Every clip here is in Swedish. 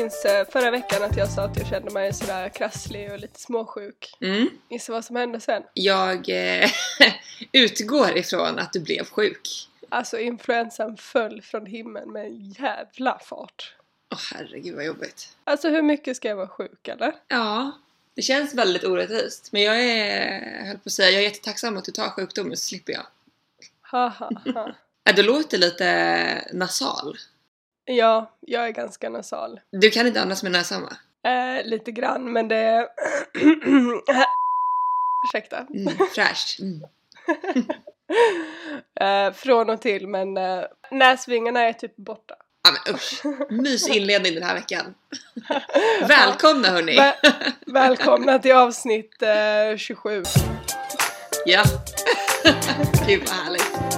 Minns eh, förra veckan att jag sa att jag kände mig sådär krasslig och lite småsjuk. Mm. Gissa vad som hände sen? Jag eh, utgår ifrån att du blev sjuk. Alltså influensan föll från himlen med en jävla fart. Åh herregud vad jobbigt. Alltså hur mycket ska jag vara sjuk eller? Ja, det känns väldigt orättvist. Men jag är, höll på att säga, jag är jättetacksam att du tar sjukdomen så slipper jag. Ha, ha, ha. Ja, du låter lite nasal. Ja, jag är ganska nasal. Du kan inte andas med näsan va? Eh, lite grann men det... Ursäkta. Mm, fräscht. Mm. Eh, från och till men eh, näsvingarna är typ borta. Ja men usch. Mys inledning den här veckan. Välkomna hörni! Väl- välkomna till avsnitt eh, 27. Ja. Gud vad härligt.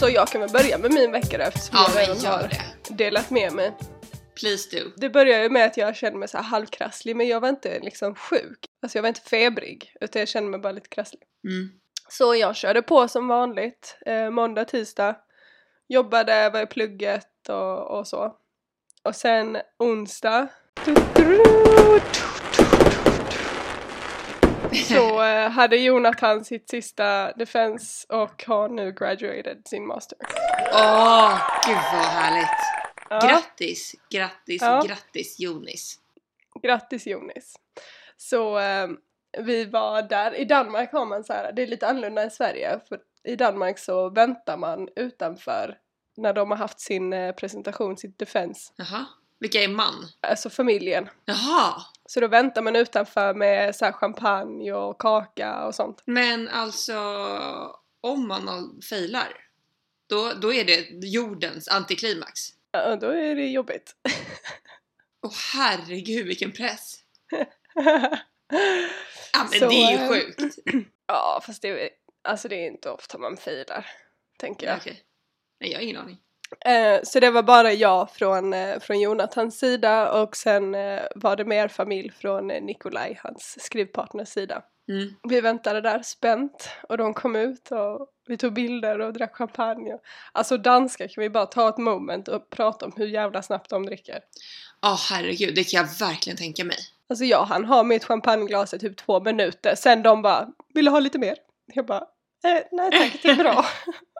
Så jag kan väl börja med min vecka då eftersom Ja jag redan har det. delat med mig. Please do. Det började ju med att jag kände mig så här halvkrasslig men jag var inte liksom sjuk. Alltså jag var inte febrig utan jag kände mig bara lite krasslig. Mm. Så jag körde på som vanligt eh, måndag, tisdag. Jobbade, var i plugget och, och så. Och sen onsdag så eh, hade Jonathan sitt sista defense och har nu graduated sin master. Åh, gud vad härligt. Ja, Grattis, grattis, Ja. grattis Jonis. grattis Jonis! Så eh, vi var där, i Danmark har man så här, det är lite annorlunda i Sverige för i Danmark så väntar man utanför när de har haft sin eh, presentation, sitt defense, Jaha. Vilka är man? alltså familjen. Jaha. Så då väntar man utanför med så champagne och kaka och sånt. Men alltså om man failar då, då är det jordens antiklimax. Ja, då är det jobbigt. Åh herregud vilken press. Ja men Så, det är ju eh, sjukt. ja, fast det alltså det är inte ofta man filar, tänker jag. Okej. Nej jag har ingen aning. Eh, så det var bara jag från, eh, från Jonathans sida och sen eh, var det mer familj från eh, Nikolaj, hans skrivpartners sida. Mm. Vi väntade där spänt och de kom ut och vi tog bilder och drack champagne. Och, alltså danskar kan vi bara ta ett moment och prata om hur jävla snabbt de dricker. Åh herregud, det kan jag verkligen tänka mig. Alltså jag han har mitt champagneglas i typ två minuter, sen de bara “Vill du ha lite mer?” Jag bara eh, “Nej tack, det är bra”.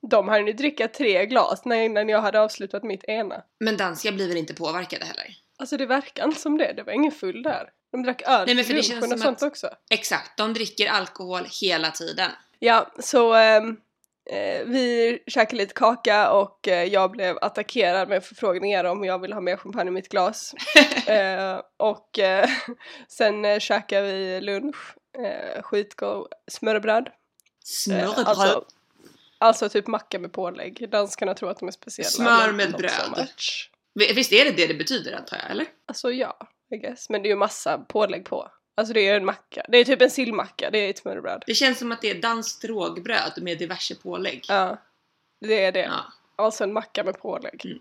de hann ju dricka tre glas när- innan jag hade avslutat mitt ena. Men danskar blir väl inte påverkade heller? Alltså det verkar inte som det, det var ingen full där. De drack öl Nej, men för det känns och som sånt att- också. Exakt, de dricker alkohol hela tiden. Ja, så ehm, eh, vi käkade lite kaka och eh, jag blev attackerad med förfrågningar om jag ville ha mer champagne i mitt glas. eh, och eh, sen eh, käkade vi lunch, eh, skitgod smörrebröd. Eh, Smörbröd. alltså, alltså typ macka med pålägg. Danskarna tror att de är speciella. Smör med bröd. Visst är det det det betyder antar jag, eller? Alltså ja, I guess. Men det är ju massa pålägg på. Alltså det är en macka. Det är typ en sillmacka, det är ett smörrebröd. Det känns som att det är danskt rågbröd med diverse pålägg. Ja, det är det. Ja, Alltså en macka med pålägg. Mm.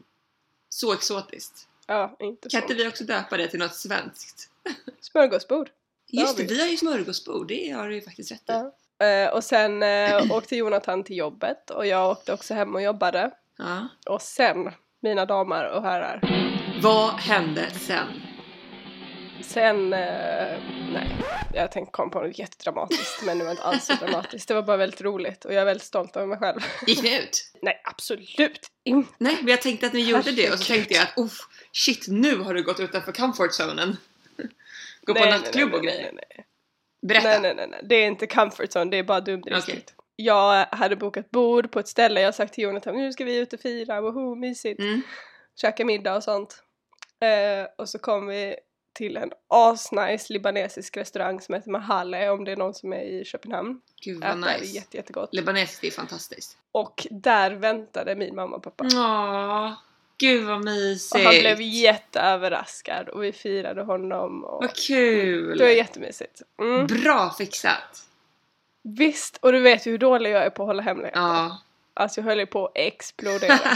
så exotiskt. Ja, inte Kan så. inte vi också döpa det till något svenskt? Smörgåsbord. Just det, vi. vi har ju smörgåsbord, det har du ju faktiskt rätt i. Ja. Eh, och sen eh, åkte Jonathan till jobbet och jag åkte också hem och jobbade. Ja. Och sen, mina damer och herrar, Vad hände sen? sen, eh, nej, jag tänkte komma på något jättedramatiskt men det var inte alls så dramatiskt. Det var bara väldigt roligt och jag är väldigt stolt över mig själv. Gick ni ut? nej, absolut inte. Nej, men jag tänkte att ni gjorde det och så Herregud. tänkte jag att oh, shit, nu har du gått utanför comfort zonen. Gå på Nej, nej, nattklubb nej, och nej, grejer. nej, nej. Berätta. Nej, nej, nej, nej. Det är inte comfort zone, det är bara dumdristigt. Okej. Jag hade bokat bord på ett ställe, jag har sagt till Jonathan nu ska vi ut och fira, woho, mysigt. Mm. Käka middag och sånt. Eh, och så kom vi till en asnice libanesisk restaurang som heter Mahale om det är någon som är i Köpenhamn. Gud vad Äta, nice. jätte, jättegott. Libanesiskt är fantastiskt. Och där väntade min mamma och pappa. Åh, gud vad Och mysigt. han blev jätteöverraskad och vi firade honom. Och Vad kul. det var jättemysigt. Mm. Bra fixat. Visst, och du vet ju hur dålig jag är på att hålla hemligheter. Ja. Alltså jag höll ju på att explodera.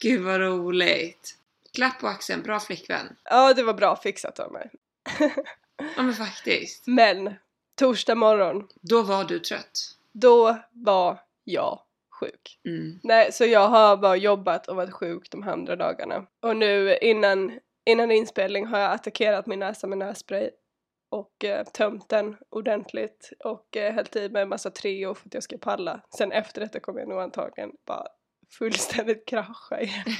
Gud vad roligt. Klapp på axeln, bra flickvän. ja, det var bra fixat av mig. Ja men faktiskt. Men torsdag morgon, Då var du trött. då var jag sjuk. Mm. Nej, så jag har bara jobbat och varit sjuk de här andra dagarna. Och nu innan, innan inspelning har jag attackerat min näsa med nässpray och eh, tömt den ordentligt och eh, hällt i mig en massa Treo för att jag ska palla. Sen efter detta kommer jag nog antagligen bara fullständigt krascha igen.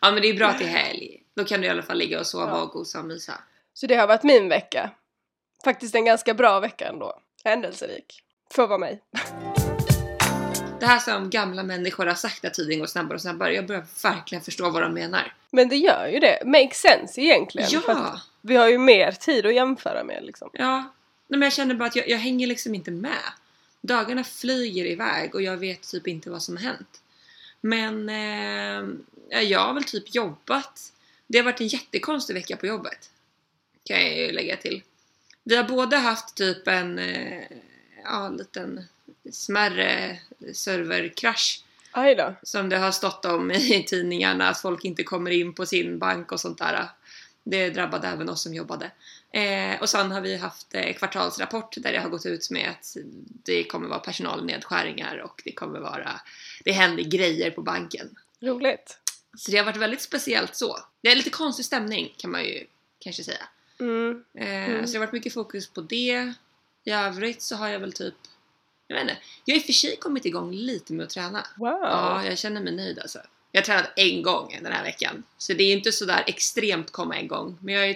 ja men det är bra att är helg. Då kan du i alla fall ligga och sova Ja. och gosa och mysa. Så det har varit min vecka. Faktiskt en ganska bra vecka ändå. Händelserik. Får vara mig. Det här som gamla människor har sagt att tiden går snabbare och snabbare. Jag börjar verkligen förstå vad de menar. Men det gör ju det. Makes sense egentligen. För Ja! vi har ju mer tid att jämföra med liksom. Ja. Nej, men jag känner bara att jag, jag hänger liksom inte med. Dagarna flyger iväg och jag vet typ inte vad som har hänt. Men eh, ja, jag har väl typ jobbat. Det har varit en jättekonstig vecka på jobbet. Kan jag ju lägga till. Vi har båda haft typ en eh, ja, liten smärre serverkrasch som det har stått om i tidningarna att folk inte kommer in på sin bank och sånt där. Det drabbade även oss som jobbade. Eh, och sen har vi haft eh, kvartalsrapport där det har gått ut med att det kommer vara personalnedskärningar och det kommer vara det händer grejer på banken. Roligt. Så det har varit väldigt speciellt så. Det är lite konstig stämning kan man ju kanske säga. Mm. Eh, Mm. Så det har varit mycket fokus på det. I övrigt så har jag väl typ jag vet inte. Jag har i och för sig kommit igång lite med att träna. Wow. Ja, jag känner mig nöjd alltså. Jag har tränat en gång den här veckan. Så det är inte sådär extremt komma igång. Men jag har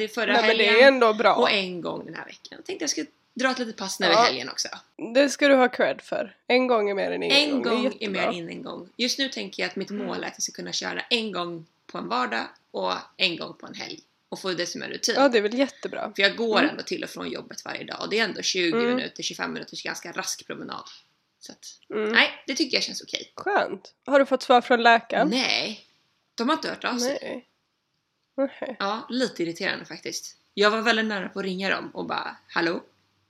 ju förra Nej, men det helgen är ändå bra. och en gång den här veckan. Jag tänkte jag skulle dra ett litet pass nu i Ja. helgen också. Det ska du ha cred för. En gång är mer än ingen En gång. gång det är är mer än en gång. Just nu tänker jag att mitt mål är att jag ska kunna köra en gång på en vardag och en gång på en helg. Och få det som en rutin. Ja, det är väl jättebra. För jag går Mm. ändå till och från jobbet varje dag och det är ändå 20 Mm. minuter, 25 minuters ganska rask promenad. Så att, Mm. nej, det tycker jag känns okej. Skönt. Har du fått svar från läkaren? Nej, de har inte hört av sig. Nej. Nej. Ja, lite irriterande faktiskt. Jag var väldigt nära på att ringa dem och bara Hallå?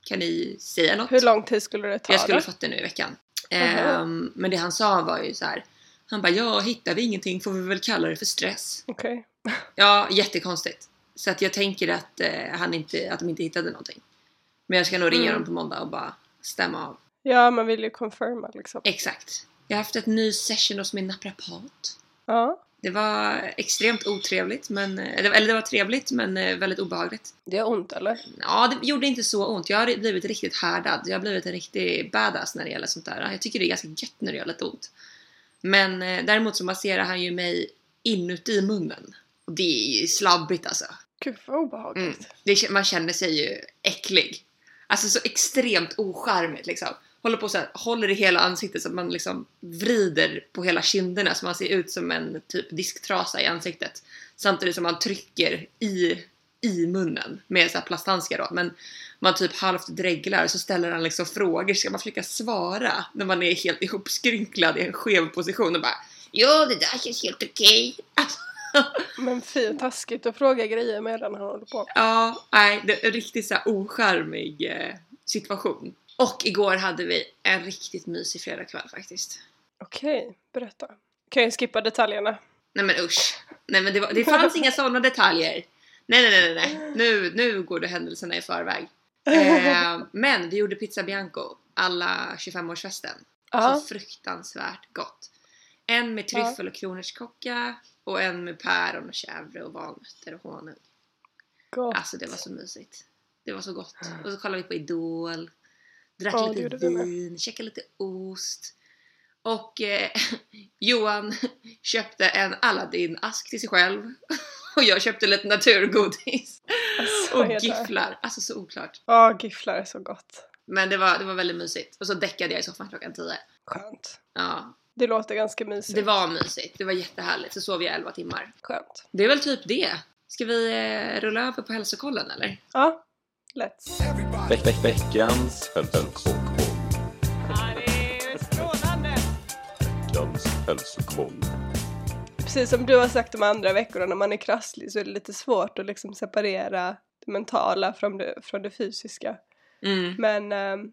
Kan ni säga något? Hur lång tid skulle det ta jag skulle då? fått det nu i veckan. Mhm. Ehm, men det han sa var ju så här. Han bara ja, hittar vi ingenting får vi väl kalla det för stress. Okej. Ja, jättekonstigt. Så att jag tänker att, eh, han inte, att de inte hittade någonting. Men jag ska nog ringa Mm. dem på måndag och bara stämma av. Ja, man vill ju confirma liksom. Exakt. Jag har haft ett ny session hos min naprapat. Ja, Det var extremt otrevligt, men, eh, eller det var trevligt men eh, väldigt obehagligt. det gör ont eller? Ja, det gjorde inte så ont. Jag har blivit riktigt härdad. Jag har blivit en riktig badass när det gäller sånt där. Jag tycker det är ganska gött när det gör lite ont. Men eh, däremot så masserar han ju mig inuti munnen. Och det är ju slabbigt alltså. Gud vad obehagligt. Mm. Det, man känner sig ju äcklig. Alltså så extremt ocharmigt liksom. Håller på så här, håller i hela ansiktet så att man liksom vrider på hela kinderna så man ser ut som en typ disktrasa i ansiktet. Samtidigt som man trycker i, i munnen med så här plasthandskar då. Men man typ halvt dreglar så ställer han liksom frågor. Ska man försöka svara när man är helt ihopskrynklad i en skev position och bara Ja, det där känns helt okej. Men fy taskigt att fråga grejer medan han håller på. Ja, nej, det är en riktigt så här ocharmig eh, situation. Och igår hade vi en riktigt mysig fredagkväll faktiskt. Okej, berätta. Kan jag skippa detaljerna? Nej men usch. Nej men det, var, det fanns inga sådana detaljer. Nej nej nej nej, nej. Nu, nu går det händelserna i förväg. Eh, men vi gjorde pizza bianco alla 25-årsfesten. Ja, Så fruktansvärt gott. En med tryffel och kronärtskocka och en med päron och chèvre och valnötter och honung. gott. Alltså det var så mysigt. Det var så gott. Och så kollade vi på Idol. Drack Ja, lite vin, käkade lite ost. Och eh, Johan köpte en Aladdin-ask till sig själv. Och jag köpte lite naturgodis. Alltså, Och gifflar. Alltså så oklart. Ja, gifflar är så gott. Men det var, det var väldigt mysigt. Och så däckade jag i soffan klockan 10. Skönt. Ja, Det låter ganska mysigt. det var mysigt. Det var jättehärligt. Så sov jag 11 timmar. Skönt. Det är väl typ det. Ska vi eh, rulla över på hälsokollen eller? Ja, let's. Veck, veck, veckans hälsokoll. Veckans hälsokoll. Precis som du har sagt de andra veckorna när man är krasslig så är det lite svårt att liksom separera det mentala från det, från det fysiska. Mm. Men ehm,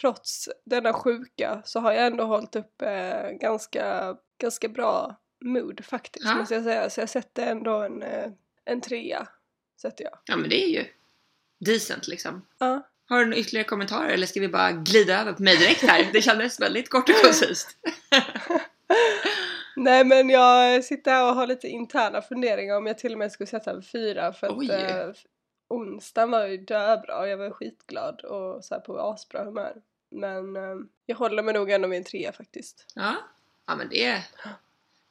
trots denna sjuka så har jag ändå hållit upp eh, ganska, ganska bra mood faktiskt Ja. måste jag säga. Så jag sätter ändå en, eh, en trea. Sätter jag. Ja men det är ju decent liksom. Ja. Har du några ytterligare kommentarer eller ska vi bara glida över på mig direkt här? Det kändes väldigt kort och koncist. Nej men jag sitter här och har lite interna funderingar om jag till och med skulle sätta en fyra för att eh, onsdagen var ju döbra och jag var skitglad och så här på asbra humör. Men eh, jag håller mig nog ändå med en trea faktiskt. Ja, ja men det,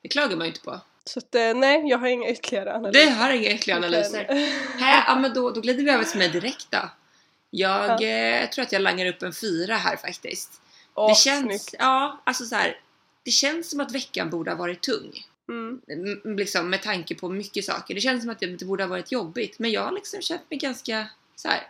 det klagar man ju inte på. Så att eh, nej, jag har inga ytterligare analyser. Det har inga ytterligare analyser. Här, ja men då, då glider vi över till mig direkt då. Jag eh, tror att jag langar upp en fyra här faktiskt. Åh, det känns, snyggt. ja alltså så här. Det känns som att veckan borde ha varit tung. Mm. Liksom med tanke på mycket saker. Det känns som att det, det borde ha varit jobbigt. Men jag har liksom känt mig ganska så här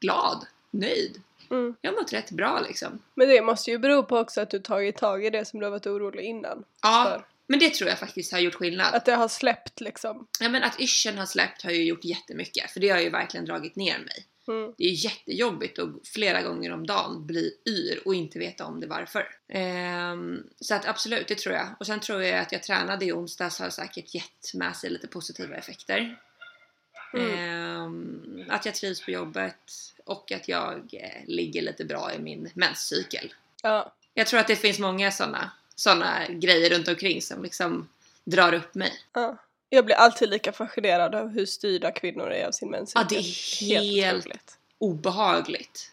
glad, nöjd. Mm. Jag har mått rätt bra liksom. Men det måste ju bero på också att du tagit tag i det som du har varit orolig innan. Ja, För. men det tror jag faktiskt har gjort skillnad. Att det har släppt liksom. Ja, men att yrseln har släppt har ju gjort jättemycket. För det har ju verkligen dragit ner mig. Mm. Det är jättejobbigt att flera gånger om dagen bli yr och inte veta om det varför. Ehm, så att absolut, det tror jag. Och sen tror jag att jag tränade i onsdags har säkert gett med sig lite positiva effekter. Mm. Ehm, att jag trivs på jobbet och att jag eh, ligger lite bra i min menscykel. Ja. Jag tror att det finns många sådana såna grejer runt omkring som liksom drar upp mig. ja. Jag blir alltid lika fascinerad av hur styrda kvinnor är av sin menscykel. Ja, det är helt otroligt. obehagligt.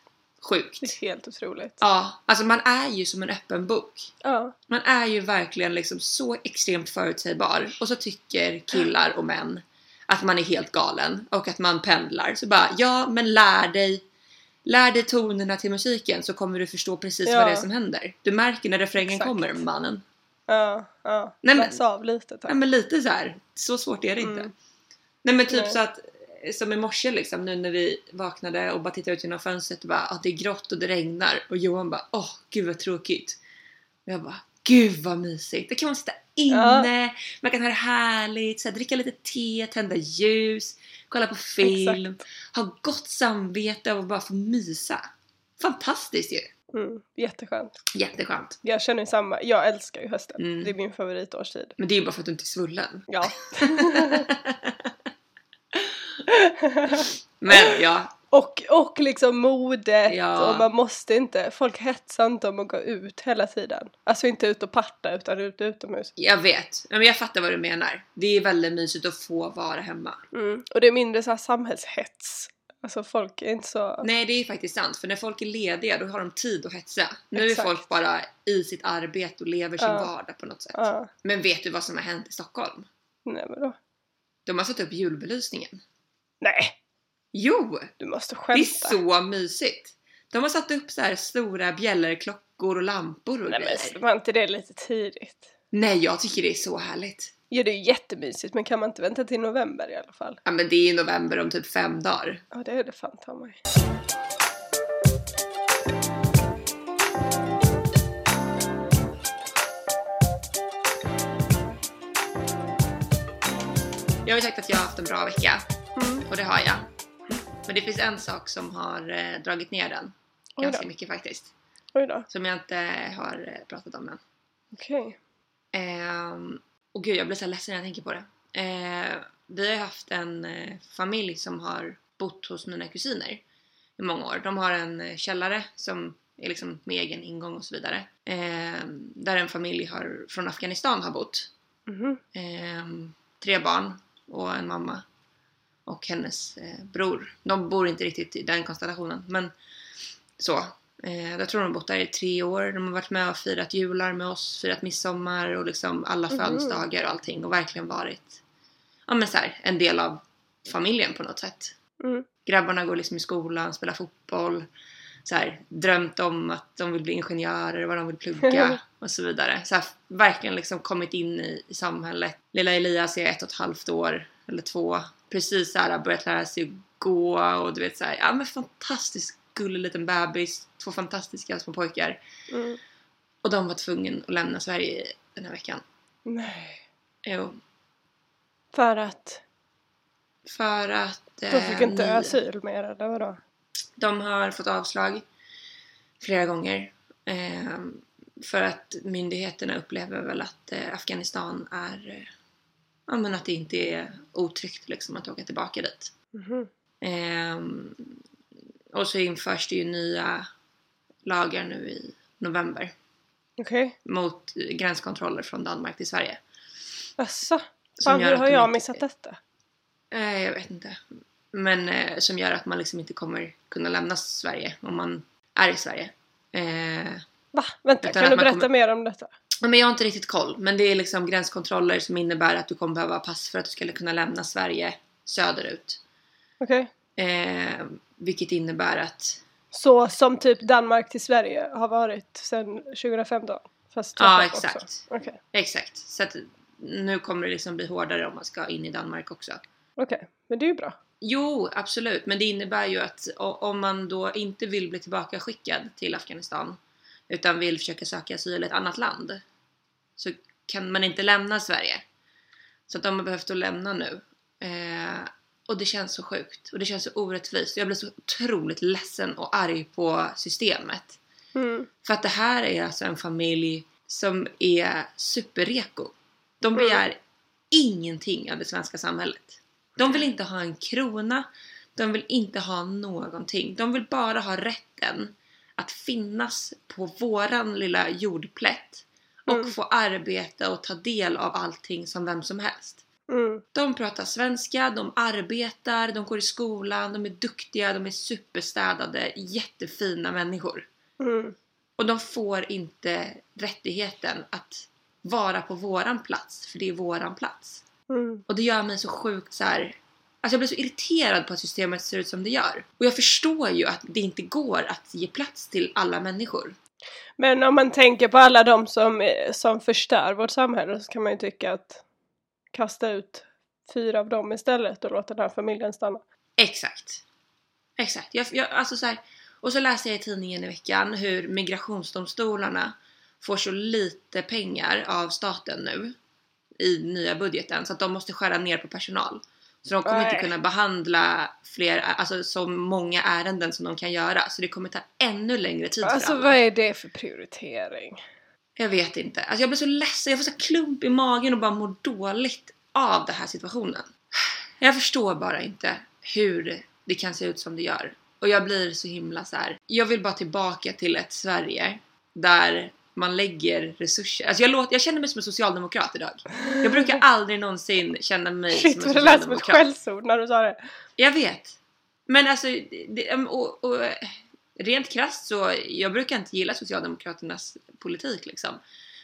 Sjukt. Det är helt otroligt. Ja, alltså man är ju som en öppen bok. Ja. Man är ju verkligen liksom så extremt förutsägbar och så tycker killar och män att man är helt galen och att man pendlar. Så bara, ja men lär dig Lär dig tonerna till musiken så kommer du förstå precis Ja. vad det är som händer. Du märker när refrängen Exakt. kommer mannen. Ja, ja. Nej, men- av lite tack. Ja men lite så här. så svårt är det inte. Mm. Nej men typ Nej. så att som i morse liksom nu när vi vaknade och bara tittade ut genom fönstret och bara att det är grått och det regnar och Johan bara åh gud vad tråkigt. Och jag bara gud vad mysigt. Då kan man sitta inne, man kan ha det härligt, så här, dricka lite te, tända ljus, kolla på film, ha gott samvete och bara få mysa. Fantastiskt ju! Mm. Jätteskönt. Jätteskönt. Jag känner ju samma. Jag älskar ju hösten. Mm. Det är min favoritårstid. Men det är ju bara för att du inte är svullen. Ja. Men ja, och, och liksom modet Ja. och man måste inte, folk hetsar inte om att gå ut hela tiden. Alltså inte ut och parta utan ut utomhus. Jag vet, men jag fattar vad du menar. Det är väldigt mysigt att få vara hemma. Mm. Och det är mindre så här samhällshets. Alltså folk är inte så... Nej, det är faktiskt sant. För när folk är lediga då har de tid att hetsa. Nu Exakt. är folk bara i sitt arbete och lever sin Ja. vardag på något sätt. Ja. Men vet du vad som har hänt i Stockholm? Nej men då. De har satt upp julbelysningen. Nej! Jo! Du måste Det är skämta. så mysigt! De har satt upp så här stora bjällerklockor och lampor och Nej grejer. men var inte det lite tidigt? Nej, jag tycker det är så härligt. Ja det är ju jättemysigt men kan man inte vänta till november i alla fall? Ja, men det är i november om typ fem dagar. Ja det är det fan ta mig. Jag har ju sagt att jag har haft en bra vecka. Mm. Och det har jag. Men det finns en sak som har eh, dragit ner den. Ganska mycket faktiskt. Oj då. Som jag inte har eh, pratat om än. Okej. Ehm, och gud, jag blir så ledsen när jag tänker på det. Ehm, vi har haft en eh, familj som har bott hos mina kusiner i många år. De har en eh, källare som är liksom med egen ingång och så vidare. Ehm, där en familj har, från Afghanistan har bott. Mhm. Ehm, tre barn och en mamma och hennes eh, bror. De bor inte riktigt i den konstellationen men så. Eh, jag tror de har bott där i tre år. De har varit med och firat jular med oss, firat midsommar och liksom alla Mhm. födelsedagar och allting och verkligen varit ja, men så här, en del av familjen på något sätt. Mm. Grabbarna går liksom i skolan, spelar fotboll, så här, drömt om att de vill bli ingenjörer, vad de vill plugga och så vidare. Så här, verkligen liksom kommit in i, i samhället. Lilla Elias är ett och ett halvt år, eller två. Precis så här, börjat lära sig gå och du vet så här, ja men fantastiskt gullig liten bebis. Två fantastiska små pojkar. Mm. Och de var tvungna att lämna Sverige den här veckan. Nej. Jo, För att för att... de eh, fick inte ni- asyl mer eller vadå? De har fått avslag flera gånger. ehm, för att myndigheterna upplever väl att eh, Afghanistan är... eh, Ja men att det inte är otryggt liksom att åka tillbaka dit. Mhm. Ehm, och så införs det ju nya lagar nu i november Okej. mot gränskontroller från Danmark till Sverige. Jaså? Fan, hur har jag inte- missat detta? Eh, jag vet inte. Men eh, som gör att man liksom inte kommer kunna lämna Sverige om man är i Sverige. Eh, Va? Vänta, kan du berätta kommer- mer om detta? Ja, Men jag har inte riktigt koll. Men det är liksom gränskontroller som innebär att du kommer behöva pass för att du ska kunna lämna Sverige söderut. Okej. Eh, vilket innebär att... Så som typ Danmark till Sverige har varit sedan 2015? Fast Ja, exakt. Okej. Exakt. Så att nu kommer det liksom bli hårdare om man ska in i Danmark också. Okej, men det är ju bra. Jo, absolut. Men det innebär ju att om man då inte vill bli tillbaka skickad till Afghanistan utan vill försöka söka asyl i ett annat land så kan man inte lämna Sverige. Så att de har behövt att lämna nu. Eh, och det känns så sjukt och det känns så orättvist. Jag blir så otroligt ledsen och arg på systemet. Mm. För att det här är alltså en familj som är superreko. De begär ingenting av det svenska samhället. De vill inte ha en krona, de vill inte ha någonting. De vill bara ha rätten att finnas på våran lilla jordplätt och Mm. få arbeta och ta del av allting som vem som helst. Mm. De pratar svenska, de arbetar, de går i skolan, de är duktiga, de är superstädade, jättefina människor. Mm. Och de får inte rättigheten att vara på våran plats, för det är våran plats. Mm. Och det gör mig så sjukt så här. Alltså jag blir så irriterad på att systemet ser ut som det gör. Och jag förstår ju att det inte går att ge plats till alla människor. Men om man tänker på alla de som, eh, som förstör vårt samhälle så kan man ju tycka att kasta ut fyra av dem istället och låta den här familjen stanna. Exakt. Exakt. Jag, jag, alltså så här, och så läste jag i tidningen i veckan hur migrationsdomstolarna får så lite pengar av staten nu i nya budgeten så att de måste skära ner på personal. Så de kommer inte Nej. kunna behandla fler, alltså så många ärenden som de kan göra. Så det kommer ta ännu längre tid för Alltså alla. vad är det för prioritering? Jag vet inte. Alltså jag blir så ledsen, jag får så klump i magen och bara mår dåligt av den här situationen. Jag förstår bara inte hur det kan se ut som det gör. Och jag blir så himla så här. Jag vill bara tillbaka till ett Sverige där man lägger resurser. Alltså jag, låter, jag känner mig som en socialdemokrat idag. Jag brukar aldrig någonsin känna mig Shit som en vad det lät som ett socialdemokrat. skällsord när du sa det. Jag vet. Men alltså, det, och, och, rent krasst så, jag brukar inte gilla Socialdemokraternas politik liksom.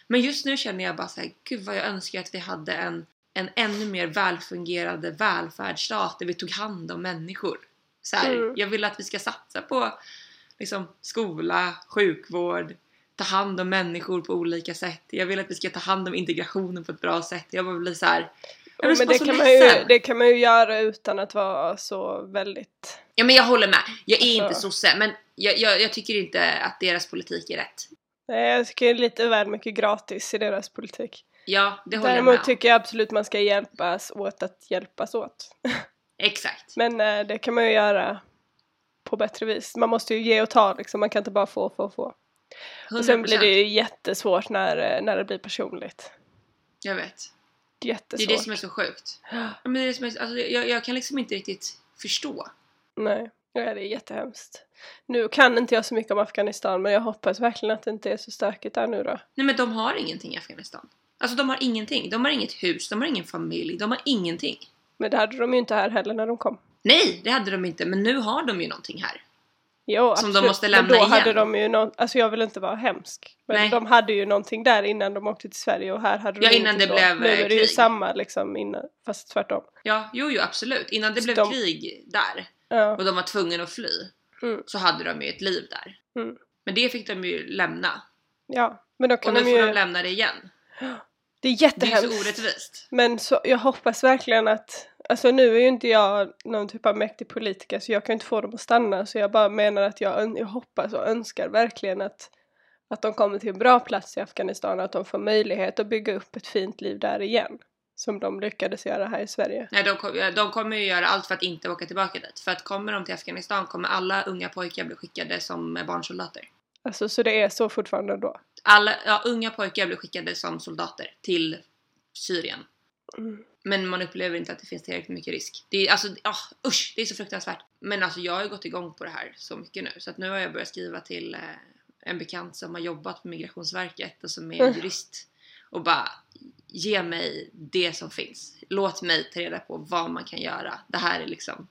Men just nu känner jag bara så här, gud vad jag önskar att vi hade en, en ännu mer välfungerande välfärdsstat där vi tog hand om människor. Så här, Mm. Jag vill att vi ska satsa på liksom, skola, sjukvård, ta hand om människor på olika sätt. Jag vill att vi ska ta hand om integrationen på ett bra sätt. Jag bara blir så här, Men bara det så kan, man ju, det kan man ju göra utan att vara så väldigt... Ja men jag håller med. Jag är inte Alltså- sosse men jag, jag, jag tycker inte att deras politik är rätt. Nej, jag tycker det är lite väl mycket gratis i deras politik. Ja, det håller jag med Däremot om. tycker jag absolut man ska hjälpas åt att hjälpas åt. Exakt. Men eh, det kan man ju göra på bättre vis. Man måste ju ge och ta liksom, man kan inte bara få, få, få. 100%. Och sen blir det ju jättesvårt när, eh, när det blir personligt. Jag vet. Det Jättesvårt. är det som är så sjukt. Men det är det som är, alltså, jag, jag kan liksom inte riktigt förstå. Nej, ja, det är jättehemskt. Nu kan inte jag så mycket om Afghanistan men jag hoppas verkligen att det inte är så stökigt där nu då. Nej men de har ingenting i Afghanistan. Alltså de har ingenting. De har inget hus, de har ingen familj, de har ingenting. Men det hade de ju inte här heller när de kom. Nej, det hade de inte. Men nu har de ju någonting här. Jo, Som de absolut. måste men lämna då igen. hade de ju någon, alltså jag vill inte vara hemsk. Men Nej. de hade ju någonting där innan de åkte till Sverige och här hade de Ja, innan det då. blev, Nu eh, är det ju samma liksom innan, fast tvärtom. Ja, jo, jo absolut. Innan det Så blev de- krig där Ja. och de var tvungna att fly Mm. så hade de ju ett liv där. Mm. Men det fick de ju lämna. ja, men då Och kan nu de får ju... de lämna det igen. Det är Det är jättehemskt. så orättvist. Men så, jag hoppas verkligen att, alltså nu är ju inte jag någon typ av mäktig politiker så jag kan inte få dem att stanna så jag bara menar att jag, jag hoppas och önskar verkligen att, att de kommer till en bra plats i Afghanistan och att de får möjlighet att bygga upp ett fint liv där igen. Som de lyckades göra här i Sverige. Nej, de, kom, de kommer ju göra allt för att inte åka tillbaka dit. För att kommer de till Afghanistan kommer alla unga pojkar bli skickade som barnsoldater. Alltså så det är så fortfarande då. Alla, ja, unga pojkar blir skickade som soldater till Syrien. Mm. Men man upplever inte att det finns tillräckligt mycket risk. Det är, alltså, ah, usch, det är så fruktansvärt. Men alltså jag har ju gått igång på det här så mycket nu. Så att nu har jag börjat skriva till eh, en bekant som har jobbat på Migrationsverket och som är Mm. jurist. Och bara ge mig det som finns. Låt mig ta reda på vad man kan göra. Det här är liksom...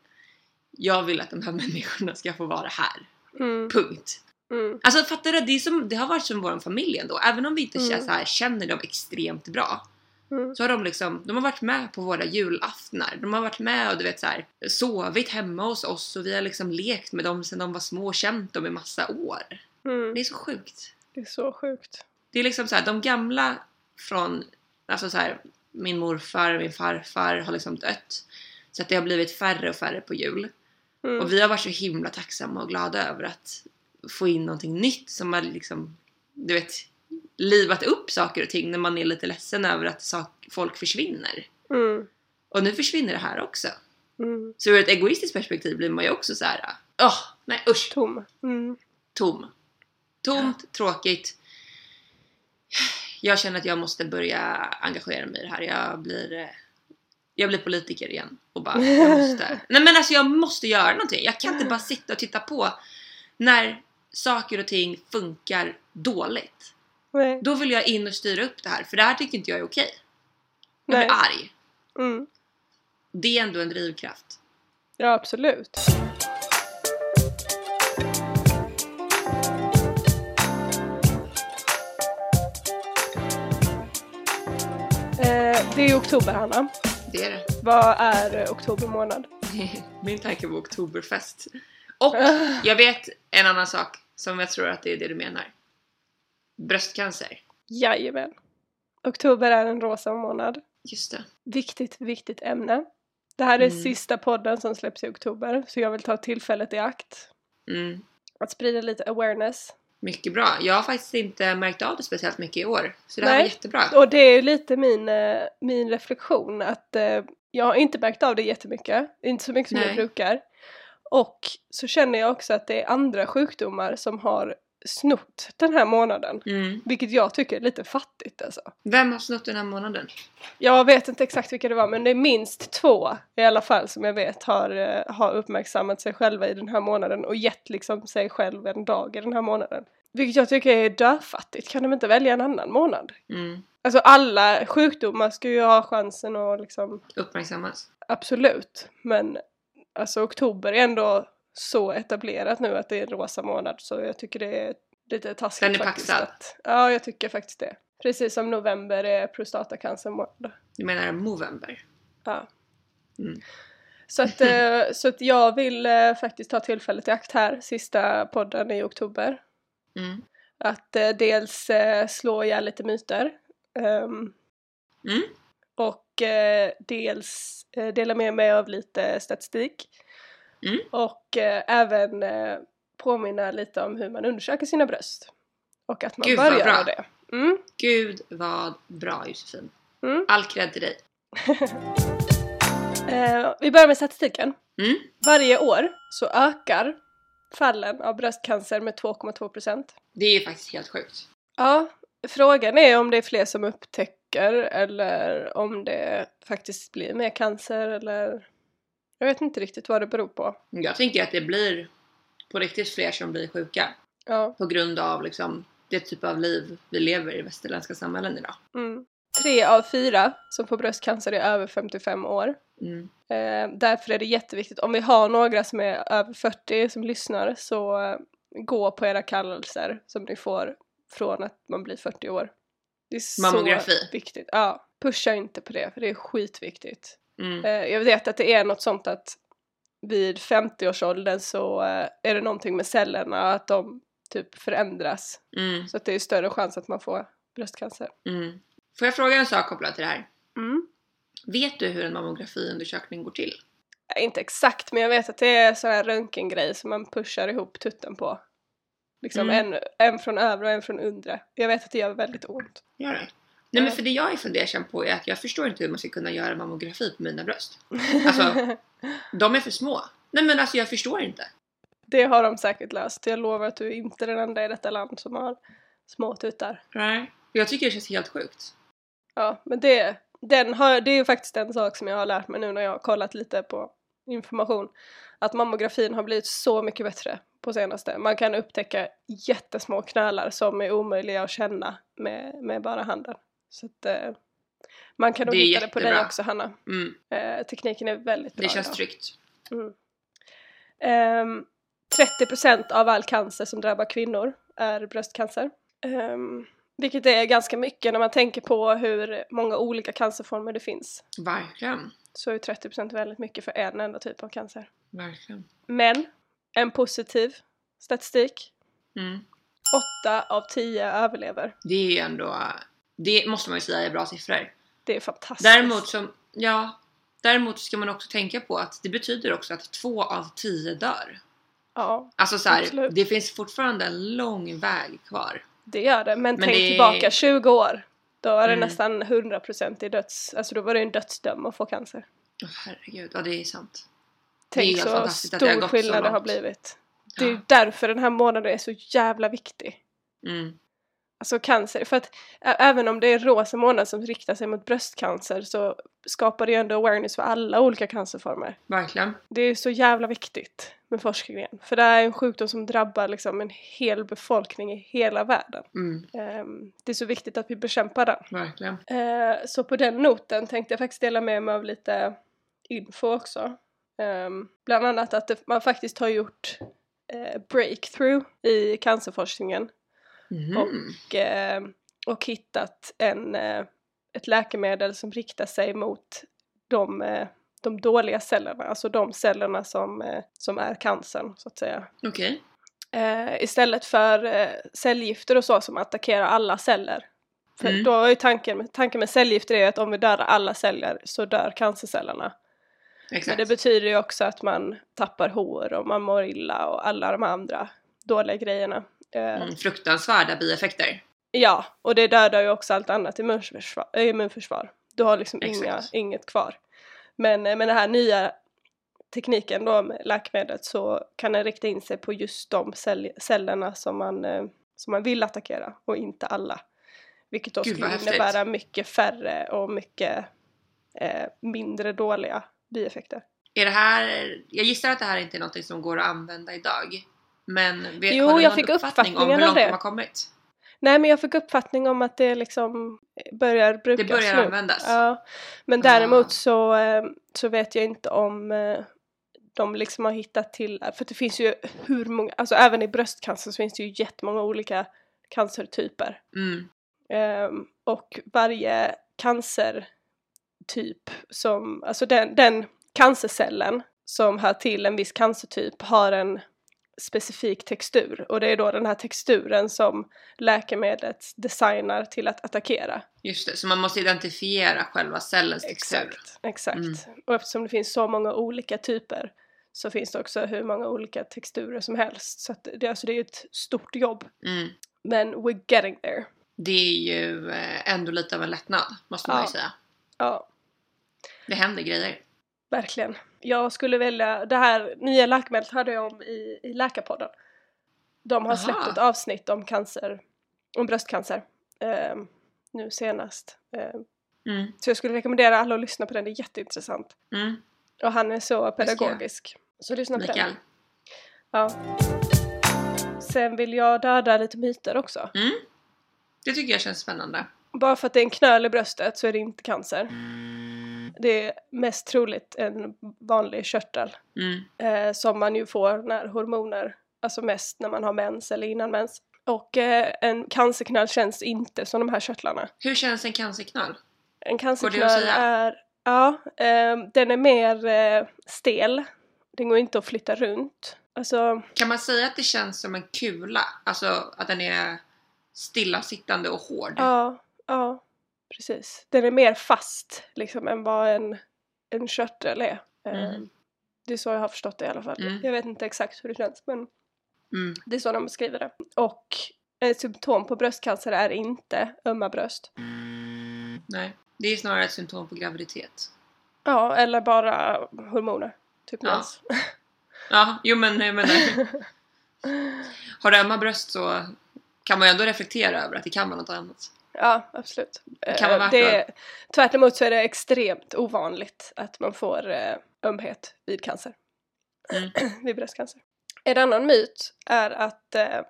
Jag vill att de här människorna ska få vara här. Mm, Punkt. Mm, Alltså fattar du? Det, är som, det har varit som vår familj ändå. Även om vi inte Mm. känner, så här, känner dem extremt bra. mm, Så har de liksom, de har varit med på våra julaftnar. De har varit med och du vet så här, sovit hemma hos oss och vi har liksom lekt med dem sedan de var små och känt dem i massa år. mm. Det är så sjukt. Det är så sjukt. Det är liksom så här, de gamla från, alltså så här, min morfar, min farfar har liksom dött. Så att det har blivit färre och färre på jul. Mm. Och vi har varit så himla tacksamma och glada över att få in någonting nytt som har liksom, du vet, livat upp saker och ting när man är lite ledsen över att sak- folk försvinner. Mm, Och nu försvinner det här också. mm. Så ur ett egoistiskt perspektiv blir man ju också så här. åh, nej usch, Tom. Mm, tom. Tomt, tråkigt. Jag känner att jag måste börja engagera mig i det här. Jag blir, eh, jag blir politiker igen och bara, jag måste. Nej men alltså jag måste göra någonting. Jag kan inte bara sitta och titta på när saker och ting funkar dåligt. nej. Då vill jag in och styra upp det här, för det här tycker inte jag är okej. Jag nej. blir arg. Mm. Det är ändå en drivkraft. Ja, absolut. Eh, det är oktober, Hanna. Det är det. Vad är oktober månad? Min tanke var oktoberfest. Och jag vet en annan sak som jag tror att det är det du menar. Bröstcancer. Jajamän. Oktober är en rosa månad. Just det. Viktigt, viktigt ämne. Det här är Mm. sista podden som släpps i oktober, så jag vill ta tillfället i akt Mm. att sprida lite awareness. Mycket bra. Jag har faktiskt inte märkt av det speciellt mycket i år. Så det här Nej. var jättebra. Och det är lite min, eh, min reflektion att eh, jag har inte märkt av det jättemycket, inte så mycket som jag Nej. brukar. Och så känner jag också att det är andra sjukdomar som har snott den här månaden. Mm. Vilket jag tycker är lite fattigt alltså. Vem har snott den här månaden? Jag vet inte exakt vilka det var men det är minst två i alla fall som jag vet har, eh, har uppmärksammat sig själva i den här månaden och gett liksom sig själv en dag i den här månaden. Vilket jag tycker är döfattigt. Kan de inte välja en annan månad? Mm. Alltså alla sjukdomar ska ju ha chansen att liksom Uppmärksammas. Absolut, men alltså oktober är ändå så etablerat nu att det är en rosa månad så jag tycker det är lite taskigt Den är faktiskt. paxad. Ja, jag tycker faktiskt det. Precis som november är prostatacancermånad. Du menar Movember? Ja. Mm. Så, att, eh, så att jag vill eh, faktiskt ta tillfället i akt här, sista podden i oktober. Mm. Att eh, dels slå ihjäl lite myter. ehm, Mm. Eh, dels eh, dela med mig av lite statistik. Mm. Och eh, även påminna lite om hur man undersöker sina bröst. Och att man Gud, bör göra det. Mm, Gud vad bra Josefin. mm. All cred till dig. Eh, vi börjar med statistiken. Mm. Varje år så ökar fallen av bröstcancer med 2,2%. Det är ju faktiskt helt sjukt. Ja, frågan är om det är fler som upptäcker eller om det faktiskt blir mer cancer eller jag vet inte riktigt vad det beror på. Jag tänker att det blir på riktigt fler som blir sjuka. Ja. På grund av liksom det typ av liv vi lever i västerländska samhällen idag. Mm. Tre av fyra som får bröstcancer är över 55 år. Mm. Eh, därför är det jätteviktigt, om vi har några som är över 40 som lyssnar så gå på era kallelser som ni får från att man blir 40 år. Det är Mammografi. så viktigt. Ja, pusha inte på det för det är skitviktigt. Mm. Eh, jag vet att det är något sånt att vid 50-årsåldern så eh, är det någonting med cellerna att de typ förändras. Mm. Så att det är större chans att man får bröstcancer. Mm. Får jag fråga en sak kopplat till det här? Mm. Vet du hur en mammografiundersökning går till? Inte exakt men jag vet att det är sån här röntgengrej som man pushar ihop tutten på. Liksom Mm. en, en från övre och en från undre. Jag vet att det gör väldigt ont. Gör det? Nej men för det jag är fundersam på är att jag förstår inte hur man ska kunna göra mammografi på mina bröst. Alltså, de är för små. Nej men alltså jag förstår inte. det har de säkert löst. Jag lovar att du är inte den enda i detta land som har små tuttar. Nej. Jag tycker det känns helt sjukt. Ja, men det, den har, det är ju faktiskt en sak som jag har lärt mig nu när jag har kollat lite på information. Att mammografin har blivit så mycket bättre på senaste. Man kan upptäcka jättesmå knölar som är omöjliga att känna med, med bara handen. Så att, eh, man kan nog Det hitta det på dig också Hanna. Mm. Eh, tekniken är väldigt bra Det känns idag. tryggt. Mm. Ehm, 30% av all cancer som drabbar kvinnor är bröstcancer. Ehm, vilket är ganska mycket när man tänker på hur många olika cancerformer det finns. Verkligen. Så är 30% väldigt mycket för en enda typ av cancer. Verkligen. Men en positiv statistik. Mm. 8 av 10 överlever. Det är ju ändå, det måste man ju säga är bra siffror. Det är fantastiskt. Däremot som, ja, däremot ska man också tänka på att det betyder också att två av tio dör. Ja, Alltså så här, Absolut. det finns fortfarande en lång väg kvar. det gör det. Men, Men tänk det tillbaka 20 år. Då var det Mm. nästan 100% i döds... Alltså då var det en dödsdöm att få cancer. Åh herregud, ja det är sant. Tänk så stor gått så skillnad det har blivit. Det är ju Ja. därför den här månaden är så jävla viktig. Mm. Alltså cancer, för att även om det är rosa månad som riktar sig mot bröstcancer så skapar det ju ändå awareness för alla olika cancerformer. Verkligen. Det är så jävla viktigt med forskningen. För det är en sjukdom som drabbar liksom en hel befolkning i hela världen. Mm. Ehm, det är så viktigt att vi bekämpar den. Verkligen. Eh, så på den noten tänkte jag faktiskt dela med mig av lite info också. Ehm, bland annat att det, man faktiskt har gjort eh, breakthrough i cancerforskningen Mhm. och, eh, och hittat en, eh, ett läkemedel som riktar sig mot de, eh, de dåliga cellerna, alltså de cellerna som, eh, som är cancern så att säga. Okej. Eh, istället för cellgifter och så som attackerar alla celler. För Mm. då är ju tanken, med- tanken med cellgifter är att om vi dör alla celler så dör cancercellerna. Men Exakt. det betyder ju också att man tappar hår och man mår illa och alla de andra dåliga grejerna. Eh, Mm, fruktansvärda bieffekter. Ja, och det dödar ju också allt annat immunförsvar. Äh, immunförsvar. Du har liksom inga, inget kvar. Men eh, med den här nya tekniken då med läkemedlet så kan den rikta in sig på just de cell- cellerna som man, eh, som man vill attackera och inte alla. Vilket då Gud, skulle innebära mycket färre och mycket eh, mindre dåliga bieffekter. Är det här, jag gissar att det här inte är något som går att använda idag. Men vet, Jo, har du jag någon fick uppfattning om hur långt det. de har kommit? Nej men jag fick uppfattning om att det liksom börjar brukas Det börjar nu. användas? Ja, men däremot Ah. så, eh, så vet jag inte om eh, de liksom har hittat till, för det finns ju hur många, alltså även i bröstcancer så finns det ju jättemånga olika cancertyper. Mm. Ehm, och varje cancertyp som, alltså den, den cancercellen som hör till en viss cancertyp har en specifik textur och det är då den här texturen som läkemedlet designar till att attackera. Just det, så man måste identifiera själva cellens textur. Exakt, exakt. Mm. Och eftersom det finns så många olika typer så finns det också hur många olika texturer som helst. Så det, alltså det är ju ett stort jobb. Mm. Men we're getting there. Det är ju eh, ändå lite av en lättnad, måste man ju Ja. säga. Ja, Det händer grejer. verkligen. Jag skulle välja, det här nya läkemedlet hörde jag om i, i Läkarpodden. De har Aha. släppt ett avsnitt om cancer, om bröstcancer. eh, nu senast. Eh, Mm. så jag skulle rekommendera alla att lyssna på den, det är jätteintressant. Mm. Och han är så pedagogisk. Så lyssna på den. Mikael. Ja. Sen vill jag döda lite myter också. Mm. Det tycker jag känns spännande. Bara för att det är en knöl i bröstet så är det inte cancer. Det är mest troligt en vanlig körtel Mm. eh, som man ju får när hormoner, alltså mest när man har mens eller innan mens. Och eh, en cancerknöl känns inte som de här körtlarna. Hur känns en cancerknöl? En cancerknöl är, ja, eh, den är mer eh, stel. Den går inte att flytta runt. Alltså, Kan man säga att det känns som en kula? Alltså att den är stillasittande och hård? Ja, ja, precis. Den är mer fast liksom än vad en, en körtel är. Eh, Mm. Det är så jag har förstått det i alla fall. Mm. Jag vet inte exakt hur det känns men Mm. det är så de beskriver det. Och ett symptom på bröstcancer är inte ömma bröst. Nej, det är snarare ett symptom på graviditet. Ja, eller bara hormoner. Typ Ja. mens. Ja, jo men jag menar. Har du ömma bröst så kan man ju ändå reflektera över att det kan vara något annat. Ja, absolut. Kan vara Eh, värt det, tvärt emot så är det extremt ovanligt att man får eh, ömhet vid cancer. Mm. vid bröstcancer. En annan myt är att eh,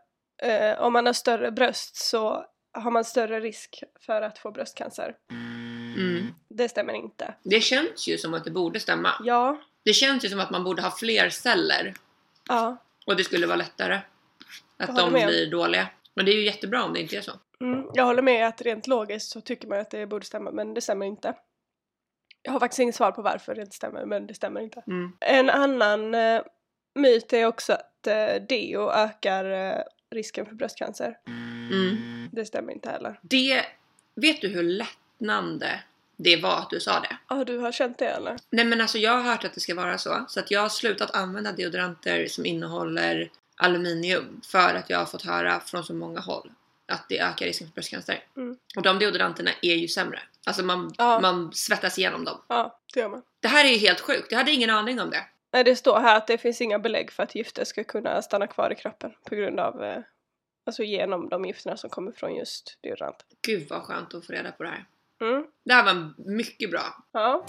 eh, om man har större bröst så har man större risk för att få bröstcancer. Mm. Det stämmer inte. Det känns ju som att det borde stämma. Ja, Det känns ju som att man borde ha fler celler ja, och det skulle vara lättare. Att de blir dåliga. Men det är ju jättebra om det inte är så. mm, jag håller med att rent logiskt så tycker man att det borde stämma men det stämmer inte. Jag har faktiskt inget svar på varför det inte stämmer men det stämmer inte. Mm. En annan eh, myt är också att eh, deo ökar eh, risken för bröstcancer. Mm. Det stämmer inte heller. Det, vet du hur lättnande det var att du sa det? Ja, du har känt det eller? Nej men alltså jag har hört att det ska vara så. Så att jag har slutat använda deodoranter som innehåller aluminium för att jag har fått höra från så många håll att det ökar risken för bröstcancer. Mm. Och de deodoranterna är ju sämre. Alltså man, Ja. man svettas igenom dem. Ja, det gör man. Det här är ju helt sjukt. Jag hade ingen aning om det. Nej, det står här att det finns inga belägg för att gifter ska kunna stanna kvar i kroppen på grund av, eh, alltså genom de gifterna som kommer från just deodorant. Gud vad skönt att få reda på det här. Mm. Det här var mycket bra. Ja,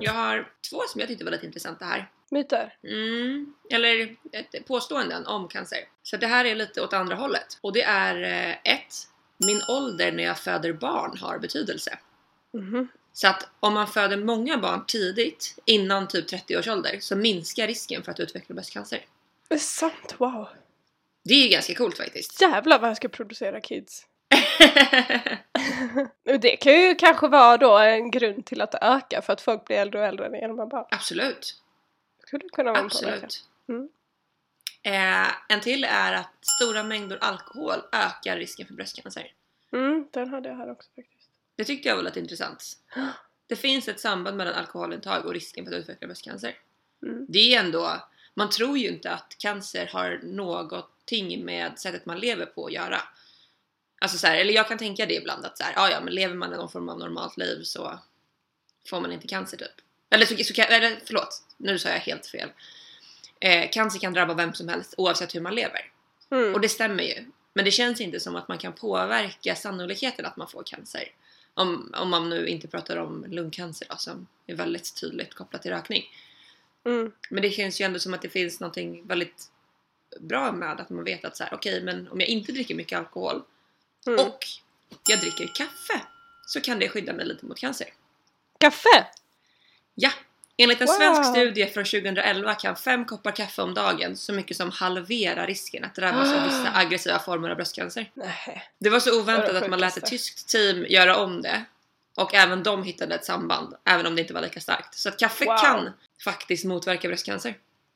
Jag har två som jag tyckte var lite intressanta här. myter. Mm, eller ett påståenden om cancer. Så det här är lite åt andra hållet. Och det är eh, ett, Min ålder när jag föder barn har betydelse. Mhm. Så att om man föder många barn tidigt, innan typ 30 års ålder, så minskar risken för att utveckla bröstcancer. Det är sant, wow. Det är ju ganska coolt faktiskt. Jävlar vad jag ska producera kids. det kan ju kanske vara då en grund till att det ökar för att folk blir äldre och äldre genom att bara Absolut. skulle kunna vara. Absolut. Mm. Eh, en till är att stora mängder alkohol ökar risken för bröstcancer. Mm, den hade jag här också faktiskt. Det tyckte jag var lite intressant. Det finns ett samband mellan alkoholintag och risken för att utveckla bröstcancer. Mm. Det är ändå, man tror ju inte att cancer har någonting med sättet man lever på att göra. Alltså så här, eller jag kan tänka det ibland att så här, ja ja men lever man någon form av normalt liv så får man inte cancer typ. Eller så, så eller förlåt, nu sa jag helt fel. Eh, cancer kan drabba vem som helst oavsett hur man lever. Mm. Och det stämmer ju. Men det känns inte som att man kan påverka sannolikheten att man får cancer. Om, om man nu inte pratar om lungcancer då, som är väldigt tydligt kopplat till rökning. Mm. Men det känns ju ändå som att det finns någonting väldigt bra med att man vet att så här, okej men om jag inte dricker mycket alkohol Mm. och jag dricker kaffe så kan det skydda mig lite mot cancer. Kaffe! Ja! Enligt en Wow. svensk studie från 2011 kan fem koppar kaffe om dagen så mycket som halvera risken att drabbas av vissa aggressiva former av bröstcancer. Nej. Det var så oväntat var att man lät ett tyskt team göra om det. Och även de hittade ett samband, även om det inte var lika starkt. Så att kaffe Wow. kan faktiskt motverka bröstcancer.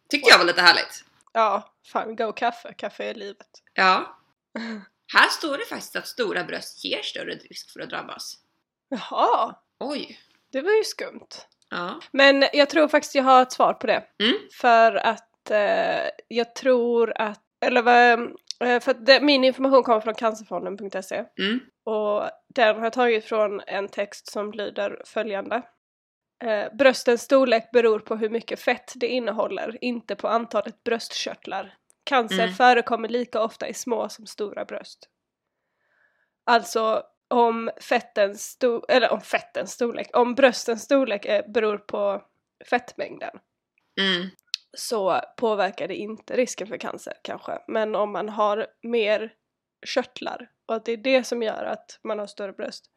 Tyckte jag var lite härligt. Ja, fan go kaffe. Kaffe är livet. Ja. Här står det faktiskt att stora bröst ger större risk för att drabbas. Jaha, Oj. det var ju skumt. Ja. Men jag tror faktiskt jag har ett svar på det. Mm. För att eh, jag tror att, eller vad, eh, för att det, min information kommer från cancerfonden.se Mm. och den har jag tagit från en text som lyder följande. Eh, bröstens storlek beror på hur mycket fett det innehåller, inte på antalet bröstkörtlar. Cancer Mm. förekommer lika ofta i små som stora bröst. Alltså om fettens, sto- eller om fettens storlek, om bröstens storlek är, beror på fettmängden Mm. så påverkar det inte risken för cancer kanske. Men om man har mer körtlar och att det är det som gör att man har större bröst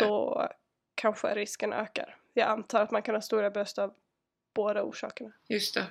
så kanske risken ökar. Jag antar att man kan ha stora bröst av båda orsakerna. Just det.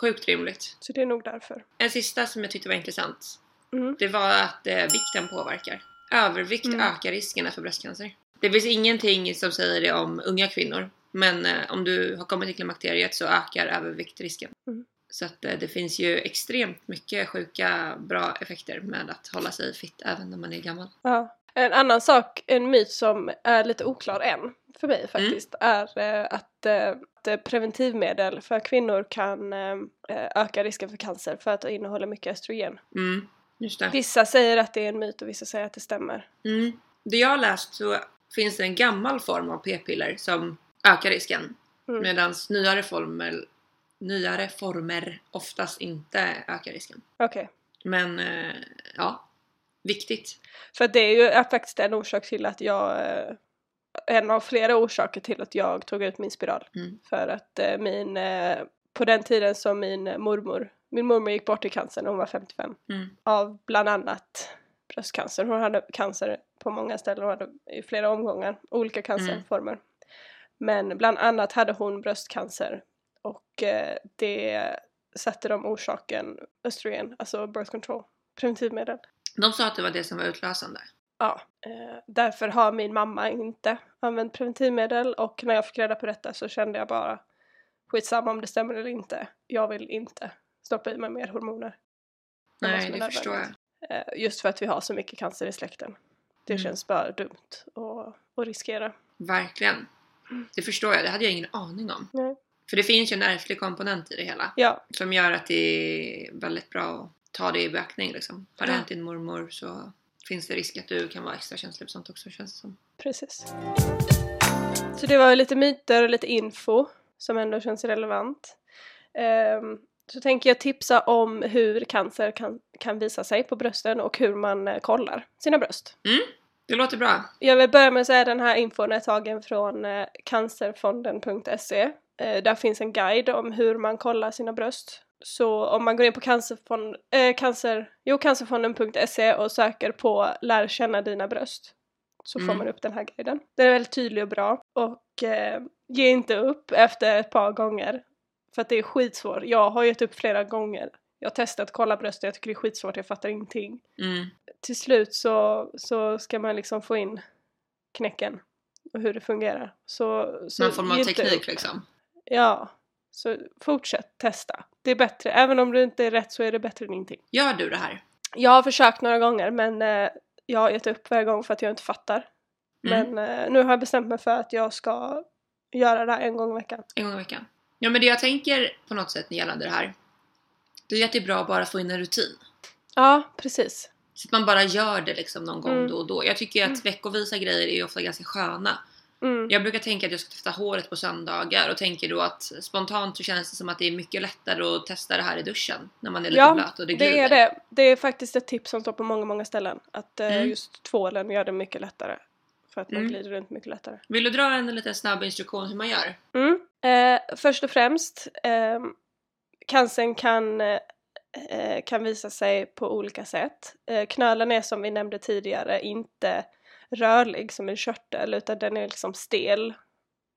Sjukt rimligt. Så det är nog därför. En sista som jag tyckte var intressant. Mm. Det var att eh, vikten påverkar. Övervikt Mm. ökar riskerna för bröstcancer. Det finns ingenting som säger det om unga kvinnor. Men eh, om du har kommit till klimakteriet så ökar övervikt risken. Mm. Så att eh, det finns ju extremt mycket sjuka bra effekter med att hålla sig fit även när man är gammal. Ja. En annan sak, en myt som är lite oklar än för mig faktiskt, är eh, att, eh, att preventivmedel för kvinnor kan eh, öka risken för cancer för att det innehåller mycket östrogen. Mm. Vissa säger att det är en myt och vissa säger att det stämmer. Mm. Det jag har läst så finns det en gammal form av p-piller som ökar risken. Mm. Medan nyare former, nyare former oftast inte ökar risken. Okej. Men eh, ja, Viktigt. För det är ju faktiskt en orsak till att jag, eh, en av flera orsaker till att jag tog ut min spiral. Mm. För att eh, min, eh, på den tiden som min mormor, min mormor gick bort i cancer när hon var 55. Mm. Av bland annat bröstcancer. Hon hade cancer på många ställen, hon hade i flera omgångar, olika cancerformer. Men bland annat hade hon bröstcancer och det satte de orsaken östrogen, alltså birth control, preventivmedel. De sa att det var det som var utlösande. Ja, eh, därför har min mamma inte använt preventivmedel och när jag fick reda på detta så kände jag bara skitsamma om det stämmer eller inte. Jag vill inte stoppa i mig mer hormoner. Nej, det förstår jag. Eh, Just för att vi har så mycket cancer i släkten. Det Mm. känns bara dumt att, att riskera. Verkligen. Det förstår jag, det hade jag ingen aning om. Nej. För det finns ju en ärftlig komponent i det hela. Ja, Som gör att det är väldigt bra att ta det i beaktning liksom. Har det Ja. hänt din mormor så finns det risk att du kan vara extra känslig på sånt också känns det som. precis. Så det var lite myter och lite info som ändå känns relevant. Ehm, så tänker jag tipsa om hur cancer kan, kan visa sig på brösten och hur man eh, kollar sina bröst. Det låter bra. Jag vill börja med att säga att den här infon är tagen från eh, cancerfonden.se. Eh, där finns en guide om hur man kollar sina bröst. Så om man går in på cancerfond, eh, cancer, jo, cancerfonden.se och söker på lär känna dina bröst så får Mm. man upp den här guiden. Den är väldigt tydlig och bra och eh, ge inte upp efter ett par gånger för att det är skitsvårt. Jag har gett upp flera gånger. Jag har testat kolla bröst och jag tycker det är skitsvårt, jag fattar ingenting Mm. till slut så, så ska man liksom få in knäcken och hur det fungerar. Så, så Någon form av teknik upp. liksom. Ja, så fortsätt testa. Det är bättre, även om det inte är rätt så är det bättre än ingenting. Gör du det här? Jag har försökt några gånger men eh, jag har gett upp varje gång för att jag inte fattar. Mm. Men eh, nu har jag bestämt mig för att jag ska göra det här en gång i veckan. En gång i veckan. Ja men det jag tänker på något sätt gällande det här. Det är att det är bra att bara få in en rutin. Ja, precis. Så att man bara gör det liksom någon gång Mm. då och då. Jag tycker att Mm. veckovisa grejer är ofta ganska sköna. Mm. Jag brukar tänka att jag ska tvätta håret på söndagar och tänker då att spontant så känns det som att det är mycket lättare att testa det här i duschen när man är lite Ja, blöt och det glider. Det är det. Det är faktiskt ett tips som står på många, många ställen. Att eh, Mm. just tvålen gör det mycket lättare. För att man Mm. glider runt mycket lättare. Vill du dra en liten snabb instruktion hur man gör? Mm. Eh, först och främst, eh, cancern kan, eh, kan visa sig på olika sätt. Eh, knölen är som vi nämnde tidigare inte rörlig som en körtel utan den är liksom stel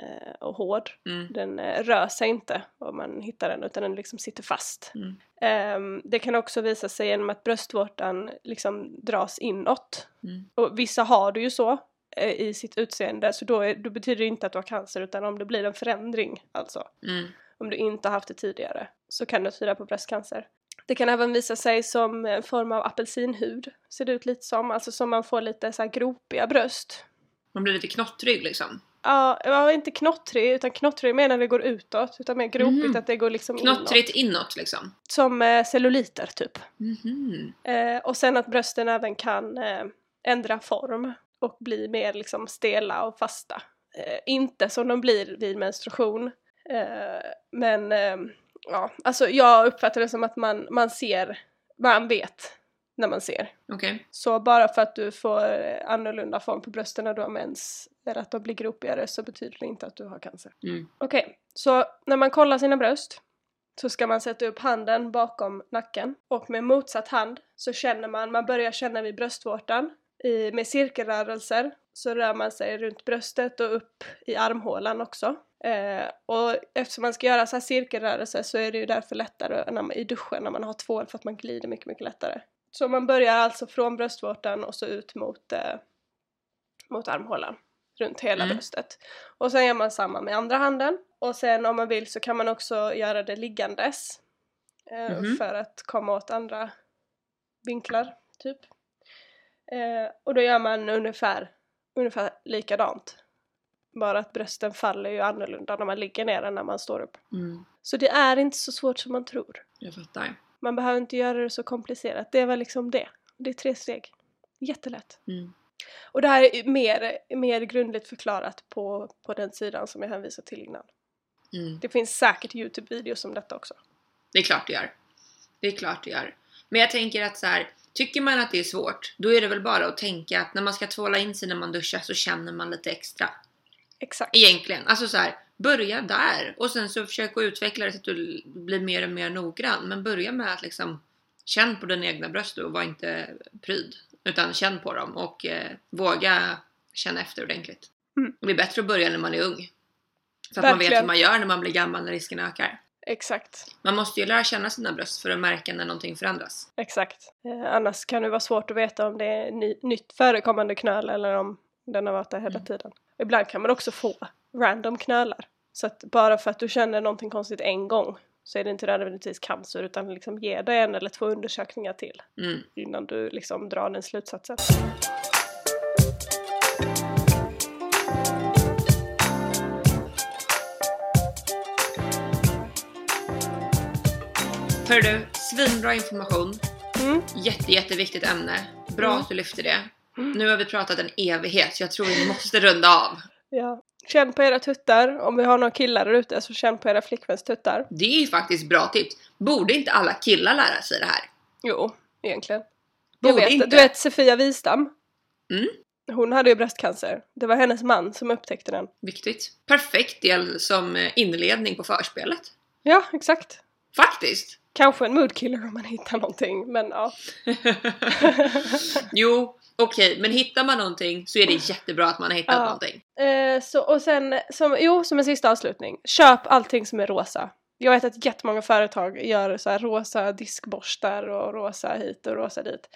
eh, och hård. Mm. Den eh, rör sig inte om man hittar den utan den liksom sitter fast. Mm. Ehm, det kan också visa sig genom att bröstvårtan liksom dras inåt. Mm. Och vissa har det ju så eh, i sitt utseende så då, är, då betyder det inte att du har cancer utan om det blir en förändring alltså. Mm. Om du inte har haft det tidigare så kan det tyda på bröstcancer. Det kan även visa sig som en form av apelsinhud, ser det ut lite som, alltså som man får lite så här gropiga bröst. Man blir lite knottrig liksom. Ja, ja, inte knottrig, utan knottrig mer när det går utåt, utan mer gropigt Mhm. att det går liksom Knottrigt inåt. inåt liksom. Som eh, celluliter typ. Mhm. Eh, och sen att brösten även kan eh, ändra form och bli mer liksom stela och fasta. Inte som de blir vid menstruation. Men ja, alltså jag uppfattar det som att man, man ser, man vet när man ser. Okej. Så bara för att du får annorlunda form på brösten när du har mens eller att de blir gropigare så betyder det inte att du har cancer. Mm. Okej, så när man kollar sina bröst så ska man sätta upp handen bakom nacken och med motsatt hand så känner man, man börjar känna vid bröstvårtan i, med cirkelrörelser så rör man sig runt bröstet och upp i armhålan också. Eh, och eftersom man ska göra så här cirkelrörelser så är det ju därför lättare när man, i duschen när man har tvål för att man glider mycket, mycket lättare. Så man börjar alltså från bröstvårtan och så ut mot, eh, mot armhålan runt hela Mm. bröstet. Och sen gör man samma med andra handen. Och sen om man vill så kan man också göra det liggandes. Eh, Mhm. För att komma åt andra vinklar, typ. Eh, och då gör man ungefär, ungefär likadant. Bara att brösten faller ju annorlunda när man ligger ner än när man står upp. Mm. Så det är inte så svårt som man tror. Jag fattar. Man behöver inte göra det så komplicerat. Det var liksom det. Det är tre steg. Jättelätt. Mm. Och det här är mer, mer grundligt förklarat på, på den sidan som jag hänvisade till innan. Mm. Det finns säkert Youtube-videos om detta också. Det är klart det gör. Det är klart det gör. Men jag tänker att så här, Tycker man att det är svårt, då är det väl bara att tänka att när man ska tvåla in sig när man duschar så känner man lite extra. Exakt. Egentligen. Alltså så här, börja där och sen så försök att utveckla det så att du blir mer och mer noggrann. Men börja med att liksom känn på dina egna bröst och var inte pryd. Utan känn på dem och eh, våga känna efter ordentligt. Mm. Det är bättre att börja när man är ung. Så att man vet Verkligen. hur man gör när man blir gammal när risken ökar. Exakt. Man måste ju lära känna sina bröst för att märka när någonting förändras. Exakt. Eh, annars kan det vara svårt att veta om det är ny, nytt förekommande knöl eller om den har varit där hela Mm. tiden. Ibland kan man också få random knölar. Så att bara för att du känner någonting konstigt en gång så är det inte nödvändigtvis cancer utan liksom ge dig en eller två undersökningar till Mm. innan du liksom drar den slutsatsen. Hör du, svinbra information. Mm. Jätte, jätteviktigt ämne. Bra Mm. att du lyfter det. Nu har vi pratat en evighet så jag tror vi måste runda av. Ja. Känn på era tuttar. Om vi har några killar där ute så känn på era flickväns tuttar. Det är ju faktiskt bra tips. Borde inte alla killar lära sig det här? Jo, egentligen. Jag Borde vet, inte. Du vet Sofia Wistam? Mm. Hon hade ju bröstcancer. Det var hennes man som upptäckte den. Viktigt. Perfekt del som inledning på förspelet. Ja, exakt. Faktiskt. Kanske en moodkiller om man hittar någonting, men ja. jo, okej, men hittar man någonting så är det jättebra att man har hittat Ja. någonting. Eh, så, och sen, som, jo, som en sista avslutning. Köp allting som är rosa. Jag vet att jättemånga företag gör så här rosa diskborstar och rosa hit och rosa dit.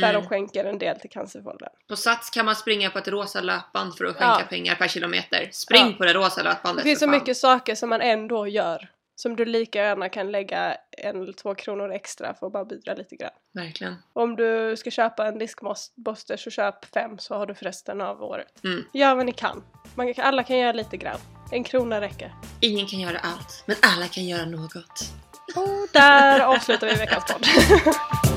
Där Mm. de skänker en del till Cancerfonden. På Sats kan man springa på ett rosa löpband för att skänka Ja. pengar per kilometer. Spring Ja. på det rosa Det löpbandet finns för så mycket saker som man ändå gör. Som du lika gärna kan lägga en eller två kronor extra för att bara bidra lite grann. Verkligen. Om du ska köpa en diskborste så köp fem så har du för resten av året. Mm. Gör vad ni kan. Man, alla kan göra lite grann. En krona räcker. Ingen kan göra allt, men alla kan göra något. Och där avslutar vi veckans podd.